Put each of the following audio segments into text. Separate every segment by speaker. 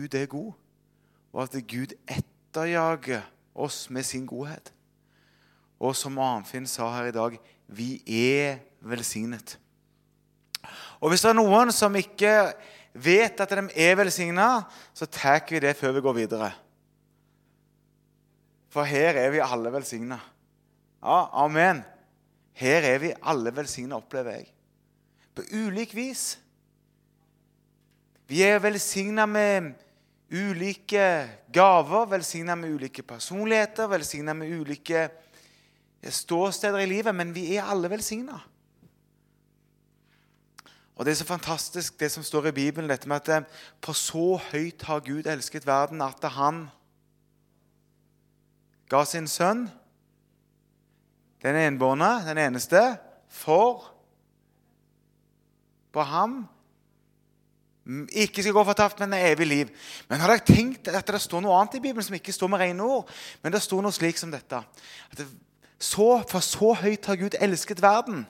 Speaker 1: Gud er god, og at Gud etterjager oss med sin godhet. Og som Arnfinn sa her i dag vi er velsignet. Og hvis det er noen som ikke vet at de er velsigna, så tar vi det før vi går videre. For her er vi alle velsigna. Ja, amen. Her er vi alle velsigna, opplever jeg. På ulik vis. Vi er velsigna med ulike gaver, velsigna med ulike personligheter, velsigna med ulike ståsteder i livet, men vi er alle velsigna. Og Det er så fantastisk, det som står i Bibelen, dette med at på så høyt har Gud elsket verden at han ga sin sønn, den enbårne, den eneste, for på ham ikke skal gå fortapt, men evig liv. Men har dere tenkt at det står noe annet i Bibelen som ikke står med rene ord? Men det står noe slik som dette. At det, så, for så høyt har Gud elsket verden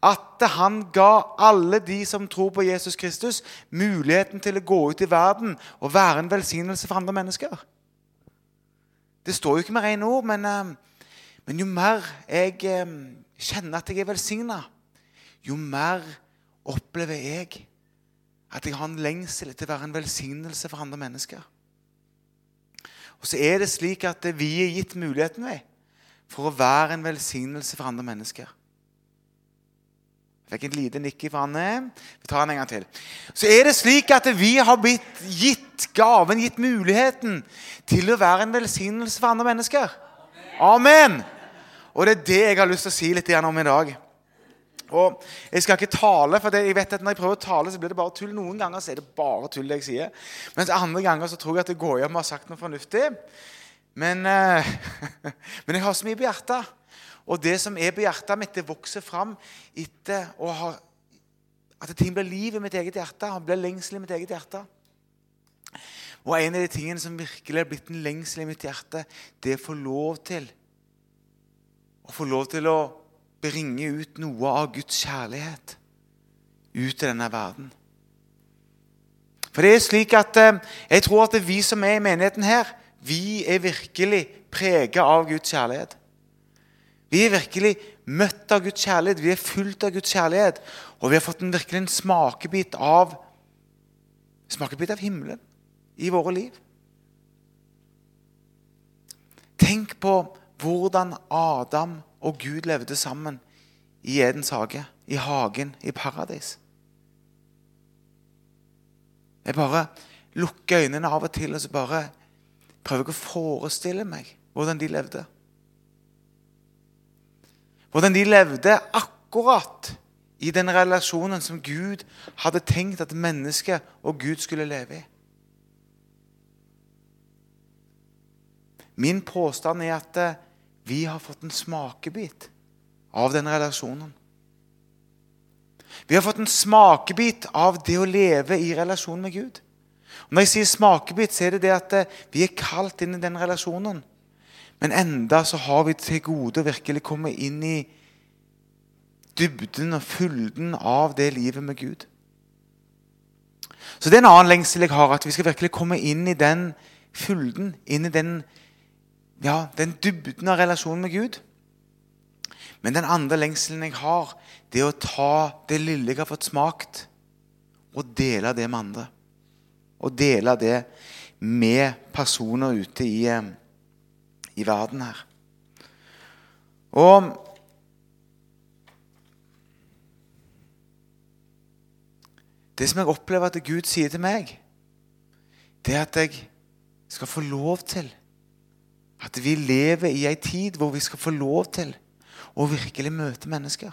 Speaker 1: at han ga alle de som tror på Jesus Kristus, muligheten til å gå ut i verden og være en velsignelse for andre mennesker. Det står jo ikke med rene ord, men, eh, men, jo mer jeg eh, kjenner at jeg er velsigna, jo mer opplever jeg at jeg har en lengsel til å være en velsignelse for andre mennesker. Og så er det slik at vi er gitt muligheten ved, for å være en velsignelse for andre mennesker. Jeg fikk en liten nikk fra Anne. Vi tar den en gang til. Så er det slik at vi har blitt gitt gaven, gitt muligheten, til å være en velsignelse for andre mennesker. Amen! Og det er det jeg har lyst til å si litt om i dag. Og Jeg skal ikke tale, for jeg vet at når jeg prøver å tale, så blir det bare tull. Noen ganger så er det bare tull det jeg sier. Mens andre ganger så tror jeg at det går hjem og har sagt noe fornuftig. Men, uh, men jeg har så mye på hjertet. Og det som er på hjertet mitt, det vokser fram etter å ha, at ting blir liv i mitt eget hjerte. Blir lengsel i mitt eget hjerte. Og en av de tingene som virkelig har blitt en lengsel i mitt hjerte, det er å få lov til å få lov til å bringe ut noe av Guds kjærlighet ut i denne verden. For det er slik at eh, Jeg tror at vi som er i menigheten her, vi er virkelig preget av Guds kjærlighet. Vi er virkelig møtt av Guds kjærlighet, vi er fulgt av Guds kjærlighet. Og vi har fått en virkelig en smakebit av, smakebit av himmelen i våre liv. Tenk på hvordan Adam og Gud levde sammen i Edens hage, i hagen, i paradis. Jeg bare lukker øynene av og til og så bare prøver jeg å forestille meg hvordan de levde. Hvordan de levde akkurat i den relasjonen som Gud hadde tenkt at mennesket og Gud skulle leve i. Min påstand er at vi har fått en smakebit av den relasjonen. Vi har fått en smakebit av det å leve i relasjon med Gud. Og når jeg sier smakebit, så er det det at eh, vi er kalt inn i den relasjonen. Men enda så har vi til gode å virkelig komme inn i dybden og fylden av det livet med Gud. Så det er en annen lengsel jeg har, at vi skal virkelig komme inn i den fylden, inn i den ja, den dybden av relasjonen med Gud. Men den andre lengselen jeg har, det er å ta det lille jeg har fått smakt, og dele det med andre. Og dele det med personer ute i, eh, i verden her. Og Det som jeg opplever at Gud sier til meg, det er at jeg skal få lov til at vi lever i ei tid hvor vi skal få lov til å virkelig møte mennesker.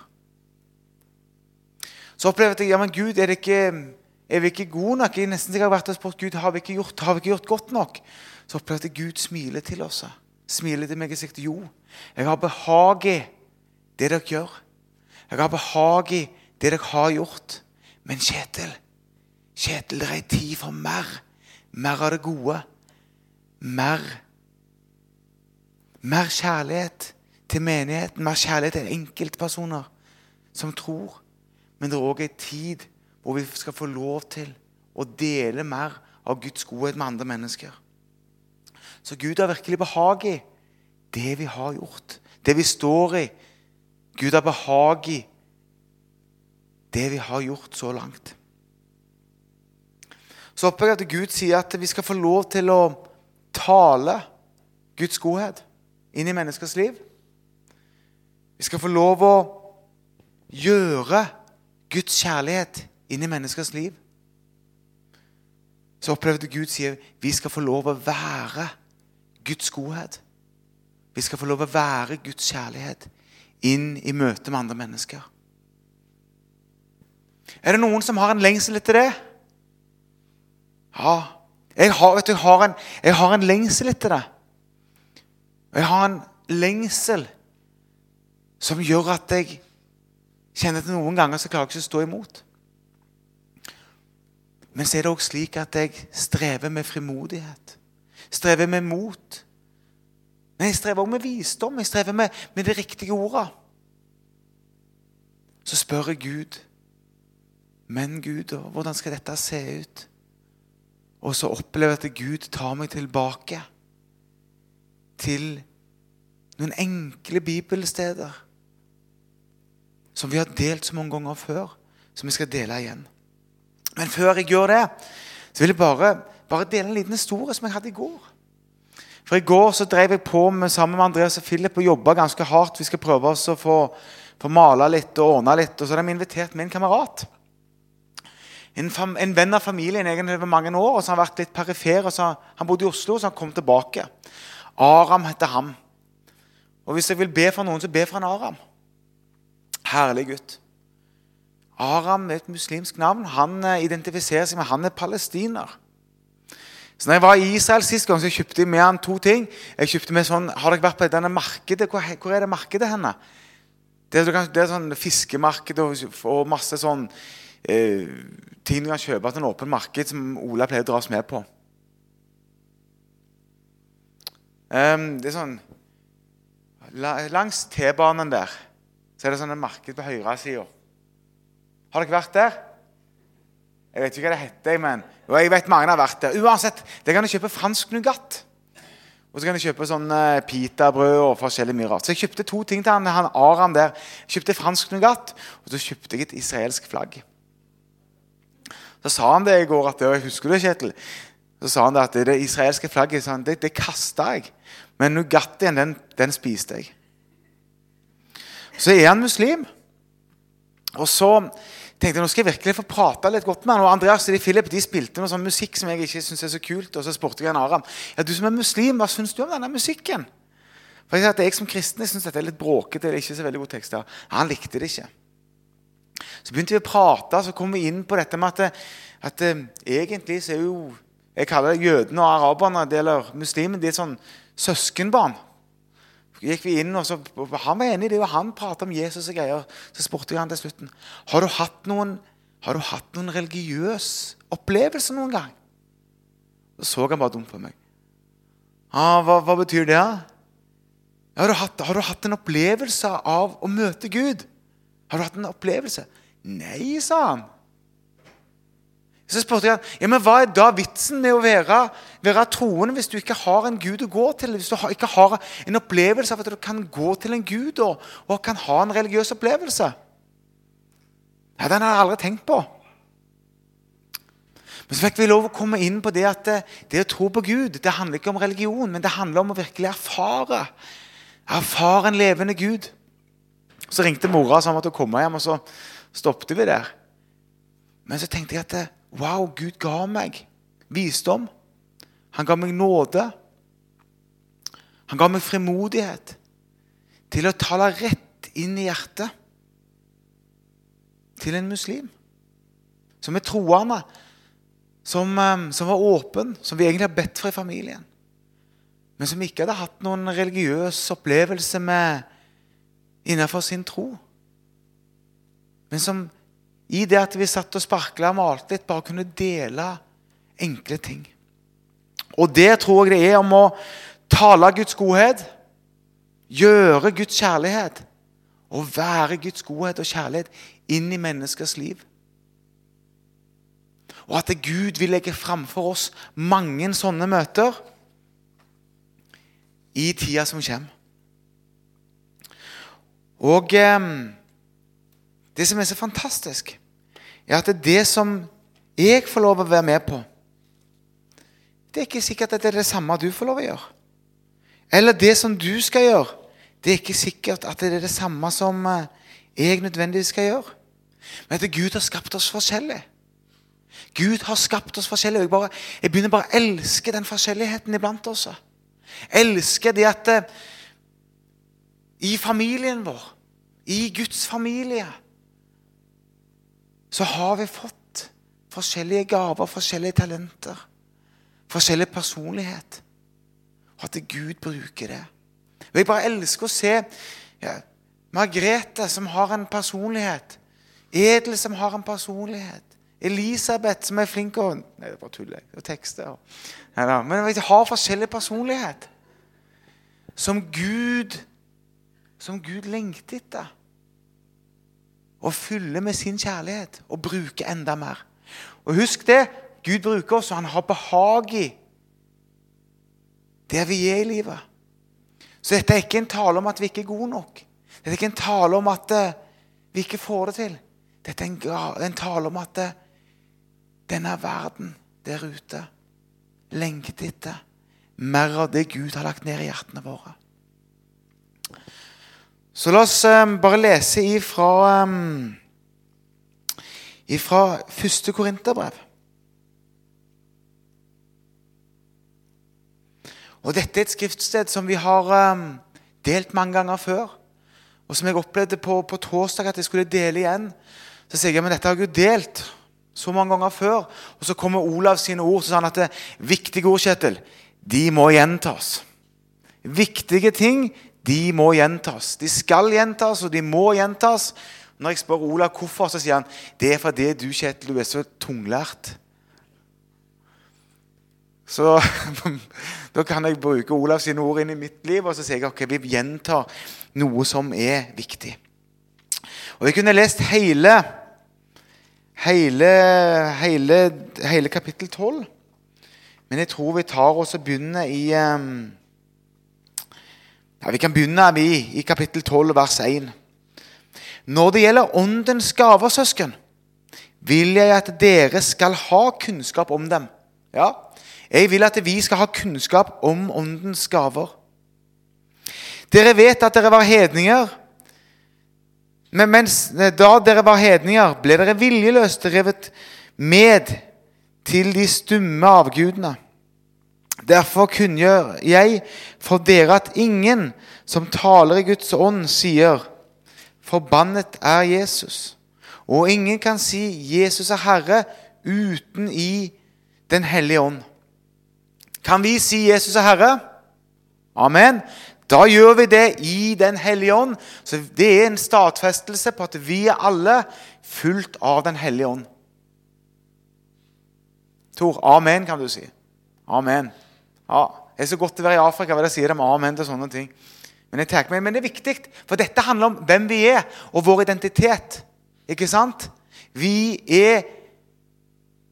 Speaker 1: Så opplever jeg at ja, men Gud, er, ikke, er vi ikke gode nok? Jeg nesten sikkert vært og spurt Gud, har vi ikke gjort, har vi ikke gjort godt nok? Så opplever jeg at Gud smiler til oss. Smiler til meg og sier jo, jeg har behag i det dere gjør. Jeg har behag i det dere har gjort. Men Kjetil, Kjetil, det er tid for mer. Mer av det gode. Mer mer kjærlighet til menigheten, mer kjærlighet til enkeltpersoner som tror. Men det er òg en tid hvor vi skal få lov til å dele mer av Guds godhet med andre mennesker. Så Gud har virkelig behag i det vi har gjort, det vi står i. Gud har behag i det vi har gjort så langt. Så håper jeg at Gud sier at vi skal få lov til å tale Guds godhet inn i menneskers liv. Vi skal få lov å gjøre Guds kjærlighet inn i menneskers liv. Så opplevde Gud sier vi skal få lov å være Guds godhet. Vi skal få lov å være Guds kjærlighet inn i møte med andre mennesker. Er det noen som har en lengsel etter det? Ja. Jeg har, du, jeg har, en, jeg har en lengsel etter det. Og jeg har en lengsel som gjør at jeg kjenner at noen ganger så klarer jeg ikke å stå imot. Men så er det òg slik at jeg strever med frimodighet. Strever med mot. Men jeg strever òg med visdom. Jeg strever med, med de riktige ordene. Så spør jeg Gud Men Gud, hvordan skal dette se ut? Og så opplever jeg at Gud tar meg tilbake til noen enkle bibelsteder som vi har delt så mange ganger før, som vi skal dele igjen. Men før jeg gjør det, så vil jeg bare, bare dele en liten historie som jeg hadde i går. For I går så drev jeg på med, sammen med Andreas og Philip og jobba ganske hardt. Vi skal prøve oss å få, få male litt og ordne litt. Og så har de invitert min kamerat. En, fam, en, venn av familien egentlig over mange år, og så har han vært litt perifer. Så, han bodde i Oslo, så han kom tilbake. Aram heter han. Og hvis jeg vil be for noen, så be for en Aram. Herlig gutt. Aram er et muslimsk navn. Han eh, identifiserer seg med han er palestiner. Så når jeg var i Israel sist gang, så kjøpte jeg med han to ting. Jeg kjøpte med sånn, Har dere vært på denne markedet? Hvor, hvor er det markedet henne? Det er, det er sånn fiskemarked og, og masse sånn eh, ting du kan kjøpe til en åpen marked, som Ola pleier å dra oss med på. Um, det er sånn Langs T-banen der så er det sånn en marked på høyresida. Har dere vært der? Jeg vet ikke hva det heter, men jeg vet mange har vært der. Uansett, der kan du kjøpe fransk nougat. Og så kan du kjøpe sånn uh, pitabrød og forskjellig mye rart. Så jeg kjøpte to ting til han, han Aram der. Jeg kjøpte fransk nougat, og så kjøpte jeg et israelsk flagg. Så sa han det i går, at jeg husker du, Kjetil? Så sa han det at det israelske flagget det, det kasta jeg. Men nougatien, den, den spiste jeg. Så er han muslim. Og så tenkte jeg nå skal jeg virkelig få prate litt godt med han. Og Andreas og Philip de spilte noe sånn musikk som jeg ikke syns er så kult. Og så spurte jeg en Aram ja, du som er muslim, hva syns du om denne musikken. For Jeg at jeg som kristen jeg synes dette er litt bråkete. eller ikke så veldig gode tekster. Han likte det ikke. Så begynte vi å prate, så kom vi inn på dette med at, at, at egentlig så er jo Jeg kaller det jødene og araberne, eller muslimene, de er sånn søskenbarn gikk vi inn, og så, Han var enig i det, og han pratet om Jesus og greier. Så spurte jeg han til slutten har du hatt noen, har du hatt noen religiøs opplevelse noen gang. Så så han bare dumt på meg. Ah, hva, hva, betyr det? Har du, hatt, har du hatt en opplevelse av å møte Gud? Har du hatt en opplevelse? Nei, sa han. Så spurte jeg ja, men hva er da vitsen med å være, være troende hvis du ikke har en Gud å gå til? Hvis du ikke har en opplevelse av at du kan gå til en Gud og, og kan ha en religiøs opplevelse? Ja, Den har jeg aldri tenkt på. Men så fikk vi lov å komme inn på det at det, det å tro på Gud det handler ikke om religion, men det handler om å virkelig erfare. Erfare en levende Gud. Så ringte mora og sa hun måtte komme hjem, og så stoppet vi der. Men så tenkte jeg at det, Wow, Gud ga meg visdom. Han ga meg nåde. Han ga meg frimodighet til å tale rett inn i hjertet til en muslim som er troende, som, eh, som var åpen, som vi egentlig har bedt for i familien, men som ikke hadde hatt noen religiøs opplevelse med innenfor sin tro. Men som i det at vi satt og sparkla og malte litt, bare kunne dele enkle ting. Og det tror jeg det er om å tale Guds godhet, gjøre Guds kjærlighet og være Guds godhet og kjærlighet inn i menneskers liv. Og at Gud vil legge framfor oss mange sånne møter i tida som kommer. Og eh, det som er så fantastisk, er at det som jeg får lov å være med på Det er ikke sikkert at det er det samme du får lov å gjøre. Eller det som du skal gjøre, det er ikke sikkert at det er det samme som eh, jeg nødvendigvis skal gjøre. Men at Gud har skapt oss forskjellig. Gud har skapt oss forskjellig. Jeg, bare, jeg begynner bare å elske den forskjelligheten iblant oss. Elsker det at uh, i familien vår, i Guds familie, så har vi fått forskjellige gaver, forskjellige talenter, forskjellig personlighet. Og at Gud bruker det. Og Jeg bare elsker å se ja, Margrethe, som har en personlighet. Edel, som har en personlighet. Elisabeth, som er flink og Nei, det er bare tull. Er tekster. Ja, men de har forskjellig personlighet. Som Gud Som Gud lengter etter. Å fylle med sin kjærlighet og bruke enda mer. Og husk det. Gud bruker oss, og han har behag i der vi er i livet. Så dette er ikke en tale om at vi ikke er gode nok. Dette er ikke en tale om at uh, vi ikke får det til. Dette er en, en tale om at uh, denne verden der ute lengter etter mer av det Gud har lagt ned i hjertene våre. Så la oss um, bare lese ifra, um, ifra første Korinterbrev. Og Dette er et skriftsted som vi har um, delt mange ganger før. Og som jeg opplevde på, på torsdag at jeg skulle dele igjen. Så sier jeg men dette har Gud delt så mange ganger før. Og så kommer Olav sine ord så sa han at det viktige ord, Kjetil, de må gjentas. Viktige ting de må gjentas. De skal gjentas, og de må gjentas. Når jeg spør Olav hvorfor, så sier han det er fordi du Kjetil, du er så tunglært. Så da kan jeg bruke Olav sine ord inn i mitt liv og så sier jeg, ok, vi gjentar noe som er viktig. Og Jeg kunne lest hele, hele, hele, hele kapittel 12. Men jeg tror vi tar oss og begynner i um, ja, Vi kan begynne vi, i kapittel 12, vers 1. Når det gjelder åndens gaver, søsken, vil jeg at dere skal ha kunnskap om dem. Ja, jeg vil at vi skal ha kunnskap om åndens gaver. Dere vet at dere var hedninger. Men mens, da dere var hedninger, ble dere viljeløst revet med til de stumme avgudene. Derfor kunngjør jeg for dere at ingen som taler i Guds ånd, sier 'Forbannet er Jesus'. Og ingen kan si 'Jesus er Herre' uten i Den hellige ånd. Kan vi si 'Jesus er Herre'? Amen. Da gjør vi det i Den hellige ånd. Så Det er en stadfestelse på at vi er alle fulgt av Den hellige ånd. Tor, amen, kan du si. Amen. Ja, Det er så godt å være i Afrika hva de sier de amen til sånne ting. Men, meg, men det er viktig, for dette handler om hvem vi er, og vår identitet. Ikke sant? Vi er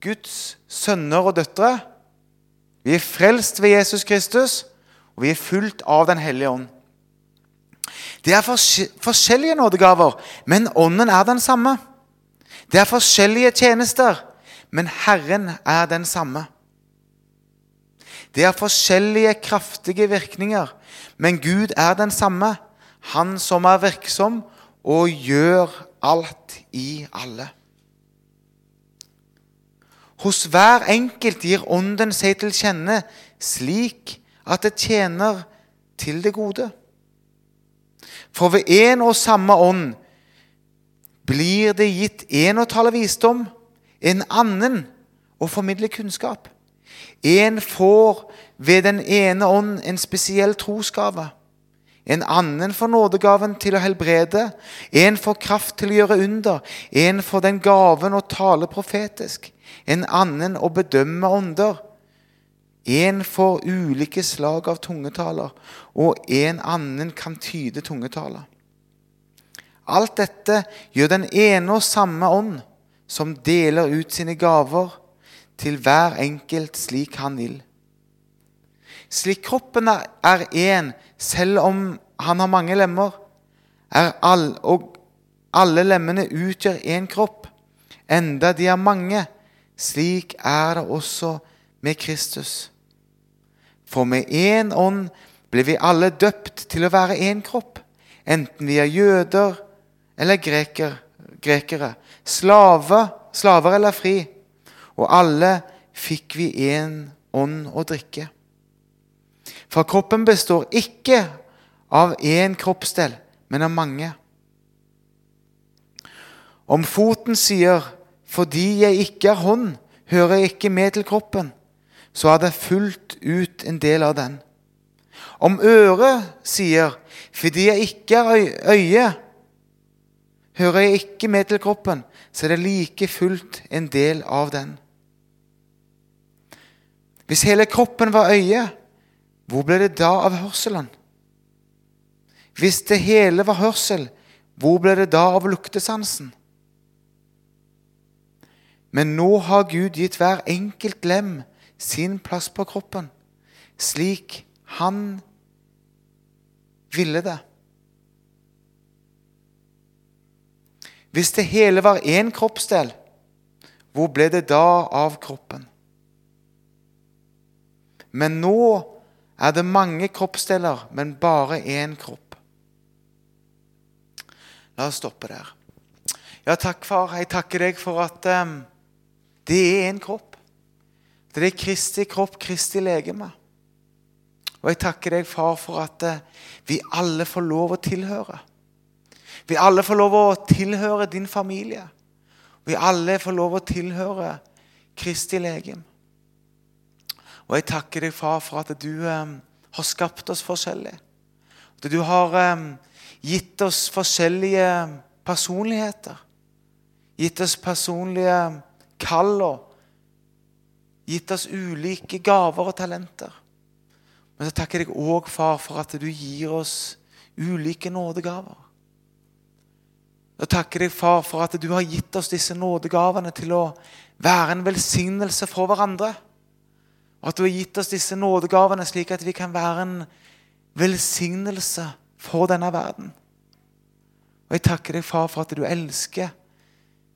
Speaker 1: Guds sønner og døtre. Vi er frelst ved Jesus Kristus, og vi er fulgt av Den hellige ånd. Det er forskjellige nådegaver, men ånden er den samme. Det er forskjellige tjenester, men Herren er den samme. Det er forskjellige kraftige virkninger, men Gud er den samme, Han som er virksom og gjør alt i alle. Hos hver enkelt gir Ånden seg til kjenne slik at det tjener til det gode. For ved én og samme ånd blir det gitt én å tale visdom, en annen å formidle kunnskap. En får ved den ene ånd en spesiell trosgave. En annen får nådegaven til å helbrede. En får kraft til å gjøre under. En får den gaven å tale profetisk. En annen å bedømme ånder. En får ulike slag av tungetaler, og en annen kan tyde tungetaler. Alt dette gjør den ene og samme ånd, som deler ut sine gaver til hver enkelt slik han vil. Slik kroppen er én, selv om han har mange lemmer, er all, og alle lemmene utgjør én kropp, enda de er mange, slik er det også med Kristus. For med én ånd ble vi alle døpt til å være én kropp, enten vi er jøder eller greker, grekere, slave, slaver eller fri, og alle fikk vi én ånd å drikke. For kroppen består ikke av én kroppsdel, men av mange. Om foten sier 'fordi jeg ikke er hånd, hører jeg ikke med til kroppen', så er det fullt ut en del av den. Om øret sier 'fordi jeg ikke er øye, hører jeg ikke med til kroppen', så er det like fullt en del av den. Hvis hele kroppen var øye, hvor ble det da av hørselen? Hvis det hele var hørsel, hvor ble det da av luktesansen? Men nå har Gud gitt hver enkelt lem sin plass på kroppen, slik han ville det. Hvis det hele var én kroppsdel, hvor ble det da av kroppen? Men nå er det mange kroppsdeler, men bare én kropp. La oss stoppe der. Ja, takk, far. Jeg takker deg for at um, det er en kropp. Det er Kristi kropp, Kristi legeme. Og jeg takker deg, far, for at uh, vi alle får lov å tilhøre. Vi alle får lov å tilhøre din familie. Vi alle får lov å tilhøre Kristi legeme. Og jeg takker deg, far, for at du eh, har skapt oss forskjellig. At du har eh, gitt oss forskjellige personligheter. Gitt oss personlige kall og gitt oss ulike gaver og talenter. Men så takker jeg deg òg, far, for at du gir oss ulike nådegaver. Jeg takker deg, far, for at du har gitt oss disse nådegavene til å være en velsignelse for hverandre. Og at du har gitt oss disse nådegavene slik at vi kan være en velsignelse for denne verden. Og Jeg takker deg, far, for at du elsker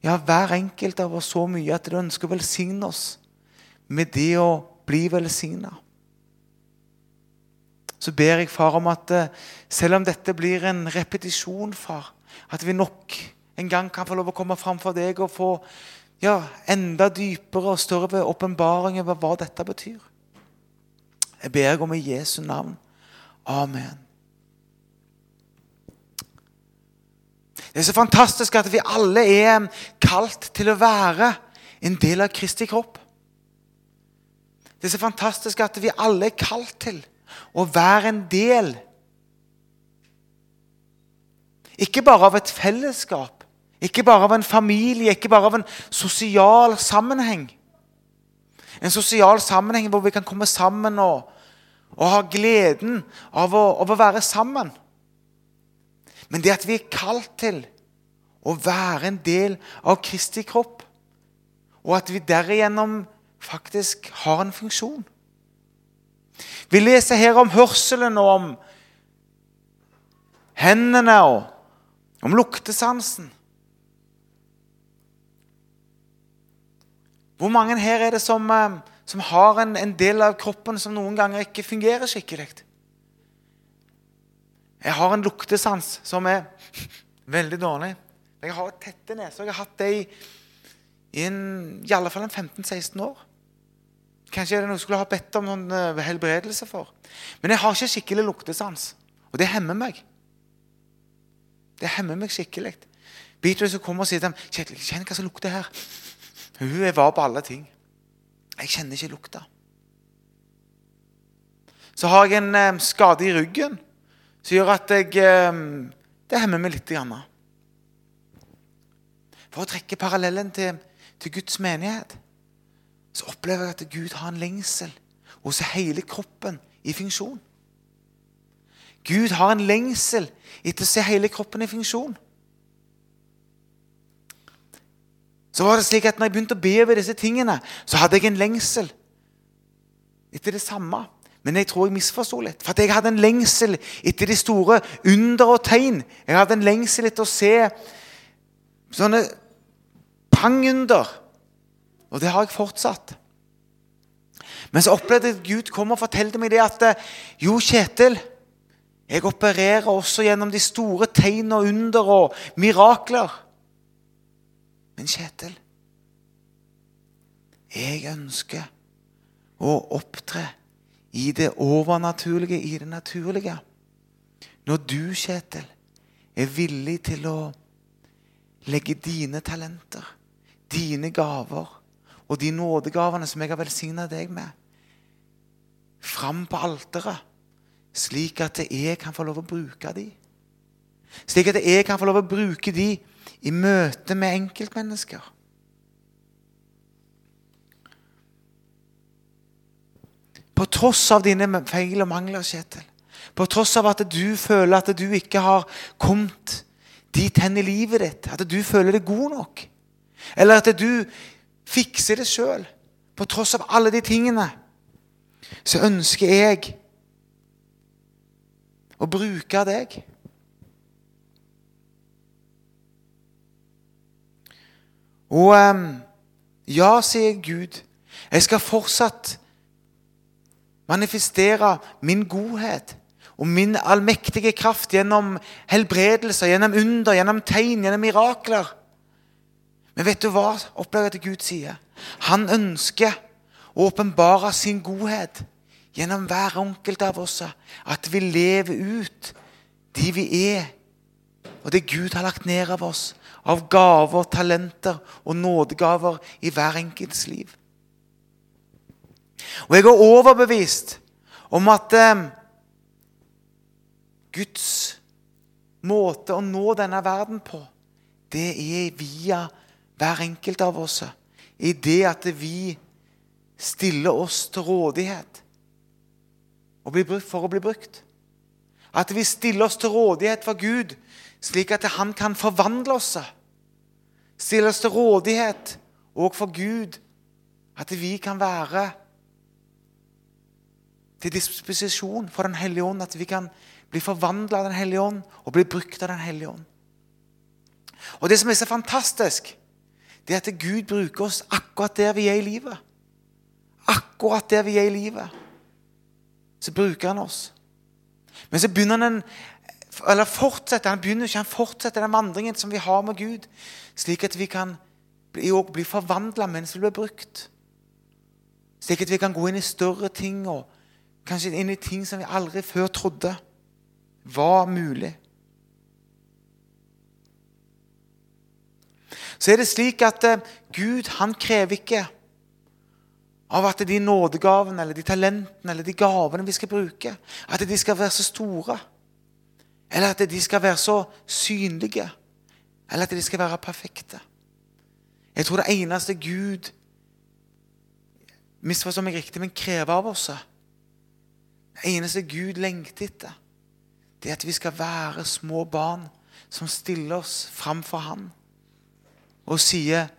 Speaker 1: ja, hver enkelt av oss så mye at du ønsker å velsigne oss med det å bli velsigna. Så ber jeg, far, om at eh, selv om dette blir en repetisjon, far, at vi nok en gang kan få lov å komme fram for deg og få ja, enda dypere og større åpenbaring over hva dette betyr. Jeg ber deg om i Jesu navn. Amen. Det er så fantastisk at vi alle er kalt til å være en del av Kristi kropp. Det er så fantastisk at vi alle er kalt til å være en del Ikke bare av et fellesskap, ikke bare av en familie, ikke bare av en sosial sammenheng. En sosial sammenheng hvor vi kan komme sammen og, og ha gleden av å, av å være sammen. Men det at vi er kalt til å være en del av Kristi kropp, og at vi derigjennom faktisk har en funksjon. Vi leser her om hørselen og om hendene og om luktesansen. Hvor mange her er det som, eh, som har en, en, del av kroppen som noen ganger ikke fungerer skikkelig? Jeg har en luktesans som er veldig dårlig. Jeg har tette neser. Jeg har hatt det i, i, en, i alle fall 15-16 år. Kanskje er det noe jeg skulle ha bedt om noen uh, helbredelse for. Men jeg har ikke skikkelig luktesans, og det hemmer meg. Det hemmer meg skikkelig. Beatles kommer og sier til dem kjenn hva som lukter her. Hun var på alle ting. Jeg kjenner ikke lukta. Så har jeg en eh, skade i ryggen som gjør at jeg eh, Det hemmer meg litt. For å trekke parallellen til, til, Guds menighet så opplever jeg at Gud har en lengsel hos hele kroppen i funksjon. Gud har en lengsel etter å se hele kroppen i funksjon. Så var det slik at når jeg begynte å be over disse tingene, så hadde jeg en lengsel etter det samme. Men jeg tror jeg misforsto litt. For jeg hadde en lengsel etter de store under og tegn. Jeg hadde en lengsel etter å se sånne pangunder. Og det har jeg fortsatt. Men så opplevde jeg at Gud kom og fortalte meg det at Jo, Kjetil, jeg opererer også gjennom de store tegn og under og mirakler. Men Kjetil, jeg ønsker å opptre i det overnaturlige, i det naturlige. Når du, Kjetil, er villig til å legge dine talenter, dine gaver og de nådegavene som jeg har velsigna deg med, fram på alteret slik at jeg kan få lov å bruke de. Slik at jeg kan få lov å bruke de i møte med enkeltmennesker. På tross av dine feil og mangler, Kjetil. På tross av at du føler at du ikke har kommet dit hen i livet ditt. At du føler deg god nok. Eller at du fikser det sjøl. På tross av alle de tingene. Så ønsker jeg å bruke deg. Og ehm, ja, sier Gud, jeg skal fortsatt manifestere min godhet og min allmektige kraft gjennom helbredelser, gjennom under, gjennom tegn, gjennom mirakler. Men vet du hva opplever jeg at Gud sier? Han ønsker å åpenbare sin godhet gjennom hver enkelt av oss at vi lever ut de vi er, og det Gud har lagt ned av oss, av gaver, talenter og nådegaver i hver enkelts liv. Og jeg er overbevist om at eh, Guds måte å nå denne verden på, det er via hver enkelt av oss. I det at vi stiller oss til rådighet for å bli brukt. At vi stiller oss til rådighet for Gud, slik at Han kan forvandle oss. Stille oss til rådighet òg for Gud, at vi kan være til disposisjon for Den hellige ånd. At vi kan bli forvandla av Den hellige ånd og bli brukt av Den hellige ånd. Og Det som er så fantastisk, det er at Gud bruker oss akkurat der vi er i livet. Akkurat der vi er i livet så bruker han oss. Men så begynner han eller fortsetter, han begynner ikke, han fortsetter den vandringen som vi har med Gud, slik at vi kan bli, bli forvandla mens vi blir brukt. Slik at vi kan gå inn i større ting og kanskje inn i ting som vi aldri før trodde var mulig. Så er det slik at uh, Gud han krever ikke av at de nådegavene eller de talentene eller de gavene vi skal bruke, at de skal være så store. Eller at de skal være så synlige. Eller at de skal være perfekte. Jeg tror det eneste Gud misforstå meg riktig, men krever av oss Det eneste Gud lengter etter, det er at vi skal være små barn som stiller oss framfor Han og sier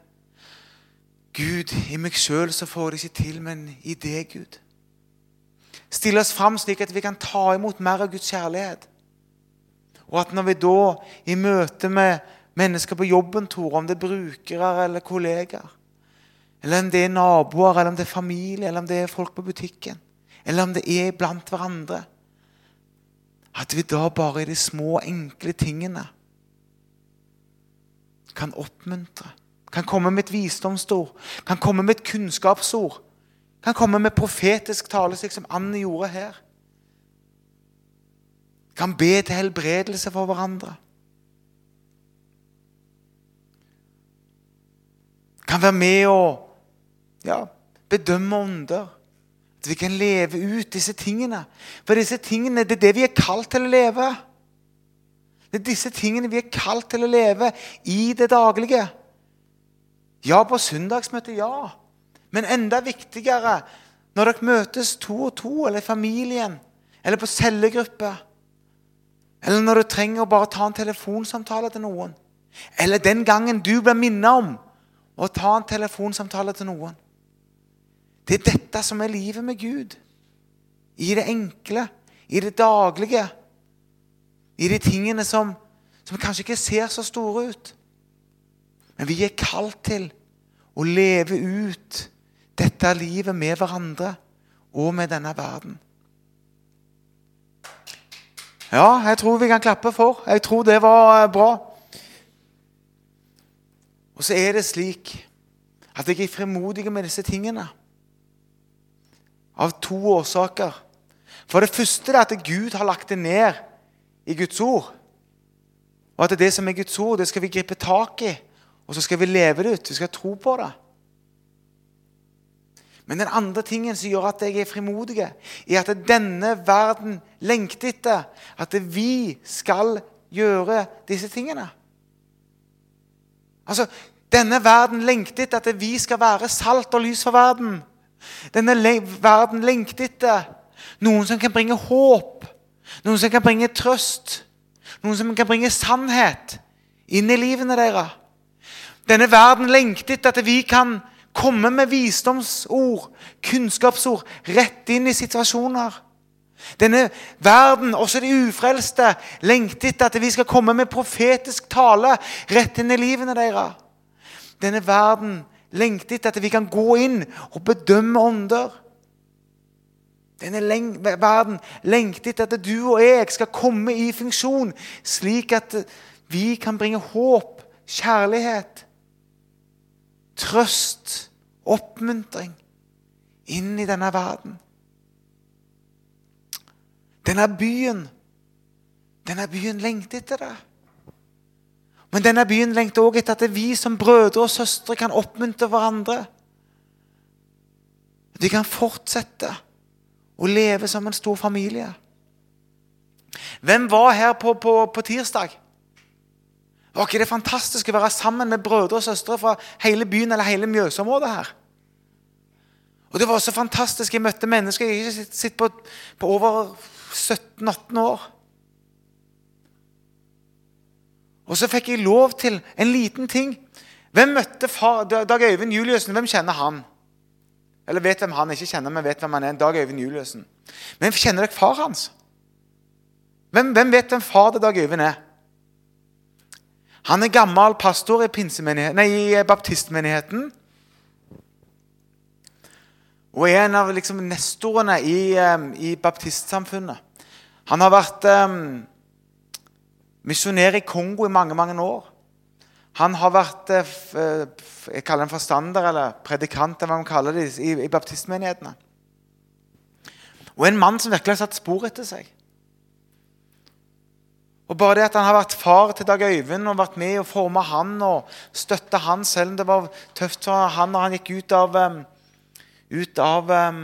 Speaker 1: Gud, i meg sjøl så får jeg det ikke til, men i deg, Gud. Stille oss fram slik at vi kan ta imot mer av Guds kjærlighet. Og at når vi da, i møte med mennesker på jobben, Tore, om det er brukere eller kollegaer, eller om det er naboer, eller om det er familie, eller om det er folk på butikken, eller om det er blant hverandre At vi da bare i de små, enkle tingene kan oppmuntre kan komme med et visdomsord, kan komme med et kunnskapsord. Kan komme med profetisk tale, slik som Anne gjorde her. Kan be til helbredelse for hverandre. Kan være med og ja, bedømme ånder. At vi kan leve ut disse tingene. For disse tingene, det er det vi er kalt til å leve. Det er disse tingene vi er kalt til å leve i det daglige. Ja, på søndagsmøtet, ja. Men enda viktigere når dere møtes to og to, eller i familien, eller på cellegruppe. Eller når du trenger å bare ta en telefonsamtale til noen. Eller den gangen du blir minnet om å ta en telefonsamtale til noen. Det er dette som er livet med Gud. I det enkle, i det daglige. I de tingene som, som kanskje ikke ser så store ut. Men vi er kalt til å leve ut dette livet med hverandre og med denne verden. Ja, jeg tror vi kan klappe for. Jeg tror det var eh, bra. Og så er det slik at jeg er frimodig med disse tingene. Av to årsaker. For det første er at Gud har lagt det ned i Guds ord. Og at det som er Guds ord, det skal vi gripe tak i. Og så skal vi leve det ut. Vi skal tro på det. Men den andre tingen som gjør at jeg er frimodig, er at denne verden lengter etter at vi skal gjøre disse tingene. Altså, Denne verden lengter etter at vi skal være salt og lys for verden. Denne verden lengter etter noen som kan bringe håp, noen som kan bringe trøst, noen som kan bringe sannhet inn i livene deres. Denne verden lengter etter at vi kan Komme med visdomsord, kunnskapsord, rett inn i situasjoner. Denne verden, også de ufrelste, lengter etter at vi skal komme med profetisk tale rett inn i livene deres. Denne verden lengter etter at vi kan gå inn og bedømme ånder. Denne verden lengter etter at du og jeg skal komme i funksjon, slik at vi kan bringe håp, kjærlighet trøst, oppmuntring inn i denne verden. Denne byen, denne byen lengter etter det. Men denne byen lengter også etter at vi som brødre og søstre kan oppmuntre hverandre. De kan fortsette å leve som en stor familie. Hvem var her på, på, på tirsdag? Var ikke det fantastisk å være sammen med brødre og søstre fra hele byen eller hele Mjøsområdet her? Og Det var så fantastisk. Jeg møtte mennesker jeg har ikke sett på, på over 17-18 år. Og så fikk jeg lov til en liten ting. Hvem møtte far, Dag Øyvind Juliussen? Hvem kjenner han? Eller vet hvem han ikke kjenner, men vet hvem han er. Dag Øyvind Juliussen. Men kjenner dere far hans? Hvem, hvem vet hvem far til Dag Øyvind er? Han er gammel pastor i, nei, i baptistmenigheten. Og er en av liksom, nestorene i, i, baptistsamfunnet. Han har vært um, misjonær i Kongo i mange mange år. Han har vært uh, jeg kaller en forstander eller predikant eller hva man kaller det, i, i baptistmenighetene. Og en mann som virkelig har satt spor etter seg. Og bare det at han har vært far til Dag Øyvind og vært med og forma han og støtta han, selv om det var tøft for han når han gikk ut av, ut av um,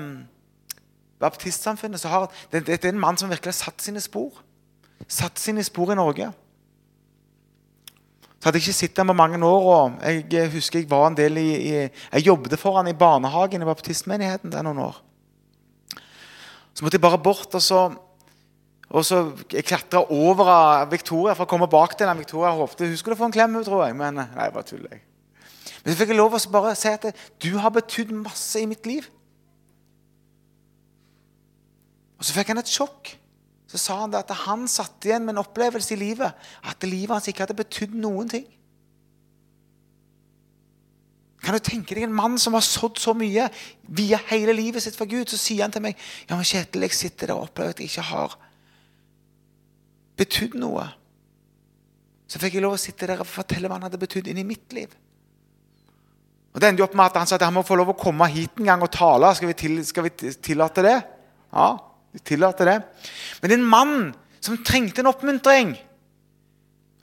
Speaker 1: baptistsamfunnet, så har det, det, er en mann som virkelig har satt sine spor. Satt sine spor i Norge. Så hadde jeg ikke sett ham på mange år. og Jeg husker jeg var en del i, i Jeg jobbet for han i barnehagen i baptistmenigheten der noen år. Så måtte jeg bare bort og så og så Jeg klatra over Victoria for å komme bak til den. Victoria håpte hun skulle få en klem, tror jeg. Men nei, jeg bare tuller. Men så fikk jeg lov å bare si at du har betydd masse i mitt liv. Og så fikk han et sjokk. Så sa han at han satt igjen med en opplevelse i livet at livet hans ikke hadde betydd noen ting. Kan du tenke deg en mann som har sådd så mye via hele livet sitt for Gud, så sier han til meg ja, men Kjetil, jeg sitter der og opplever at jeg ikke har betydd noe. Så fikk jeg lov å sitte der og fortelle hva han hadde betydd inni mitt liv. Og Det endte opp med at han sa at han må få lov å komme hit en gang og tale. Skal vi, til, skal vi tillate det? Ja, vi tillater det. Men en mann som trengte en oppmuntring,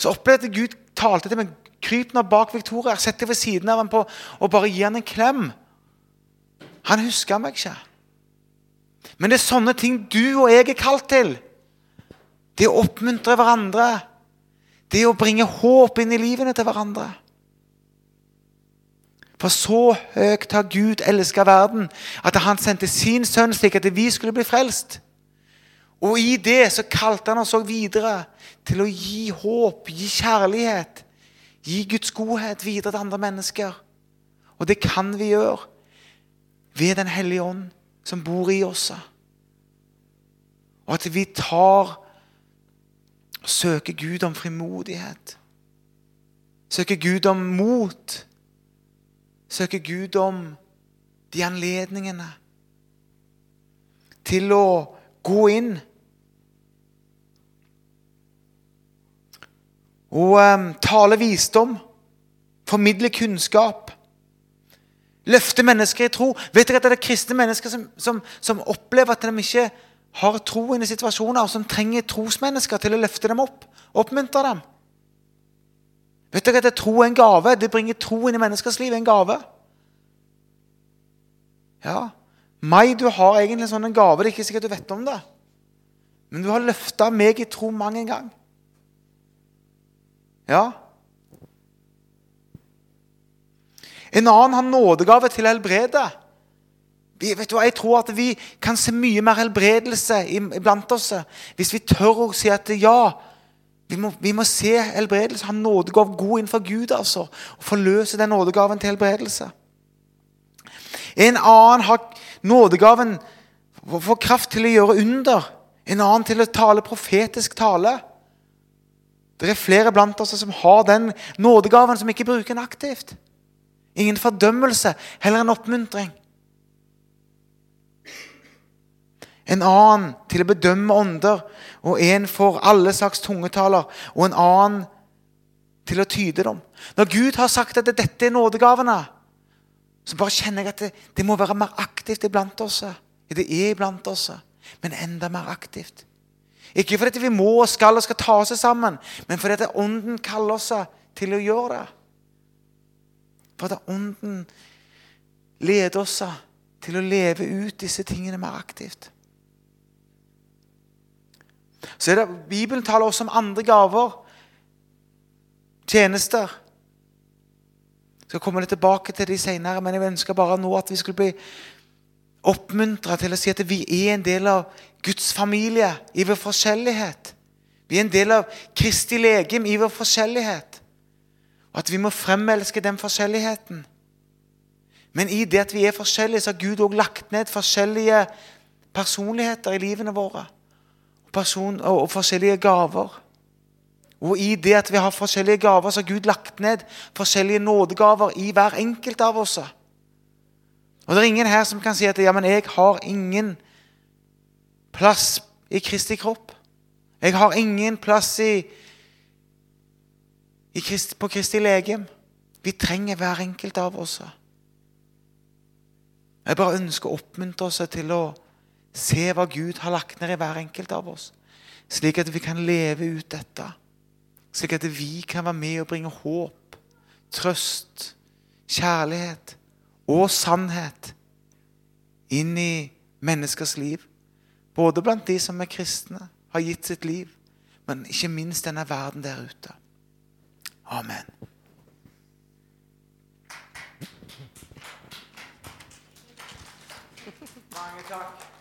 Speaker 1: så opplevde Gud talte til meg. Kryp nå bak Victoria, sett deg ved siden av ham på, og bare gi ham en klem. Han huska meg ikke. Men det er sånne ting du og jeg er kalt til. Det å oppmuntre hverandre. Det å bringe håp inn i livene til hverandre. For så høyt har Gud elska verden at han sendte sin sønn slik at vi skulle bli frelst. Og i det så kalte han oss òg videre til å gi håp, gi kjærlighet, gi Guds godhet videre til andre mennesker. Og det kan vi gjøre ved Den hellige ånd som bor i oss. Og at vi tar og søke Gud om frimodighet. Søke Gud om mot. Søke Gud om de anledningene til å gå inn og um, tale visdom, formidle kunnskap, løfte mennesker i tro. Vet dere at det er kristne mennesker som, som, som opplever at de ikke har troen i situasjoner, og som trenger trosmennesker til å løfte dem opp, oppmuntre dem? Vet dere at tro er en gave? Det bringer tro inn i menneskers liv. en gave. Ja, Mai, du har egentlig en sånn gave. Det er ikke sikkert du vet om det. Men du har løfta meg i tro mang en gang. Ja. En annen har nådegave til å helbrede. Vet du, jeg tror at vi kan se mye mer helbredelse iblant oss hvis vi tør å si at ja, vi må, vi må se helbredelse. Ha nådegave god innenfor Gud. altså, Og forløse den nådegaven til helbredelse. En annen har nådegaven for kraft til å gjøre under. En annen til å tale profetisk tale. Det er flere blant oss som har den nådegaven, som ikke bruker den aktivt. Ingen fordømmelse, heller en oppmuntring. En annen til å bedømme ånder, og en for alle slags tungetaler, og en annen til å tyde dem. Når Gud har sagt at dette er nådegavene, så bare kjenner jeg at det, det må være mer aktivt iblant oss. Det er iblant oss, men enda mer aktivt. Ikke fordi vi må og skal og skal ta oss sammen, men fordi at Ånden kaller oss til å gjøre det. For at Ånden leder oss til å leve ut disse tingene mer aktivt. Så er det, Bibelen taler også om andre gaver, tjenester skal komme litt tilbake til de senere, men jeg ønsker bare nå at vi skulle bli oppmuntra til å si at vi er en del av Guds familie i vår forskjellighet. Vi er en del av Kristi legem i vår forskjellighet. Og at vi må fremelske den forskjelligheten. Men i det at vi er forskjellige, så har Gud òg lagt ned forskjellige personligheter i livene våre. Og, og forskjellige gaver. Og i det at vi har forskjellige gaver, så har Gud lagt ned forskjellige nådegaver i hver enkelt av oss. Og det er ingen her som kan si at ja, men jeg har ingen plass i Kristi kropp. Jeg har ingen plass i, i Christ, på Kristi legem. Vi trenger hver enkelt av oss. Jeg bare ønsker å oppmuntre oss til å se hva Gud har lagt ned i hver enkelt av oss, slik at vi kan leve ut dette slik at vi kan være med og bringe håp, trøst, kjærlighet og sannhet inn i menneskers liv. Både blant de som er kristne, har gitt sitt liv, men ikke minst denne verden der ute. Amen. Mange takk.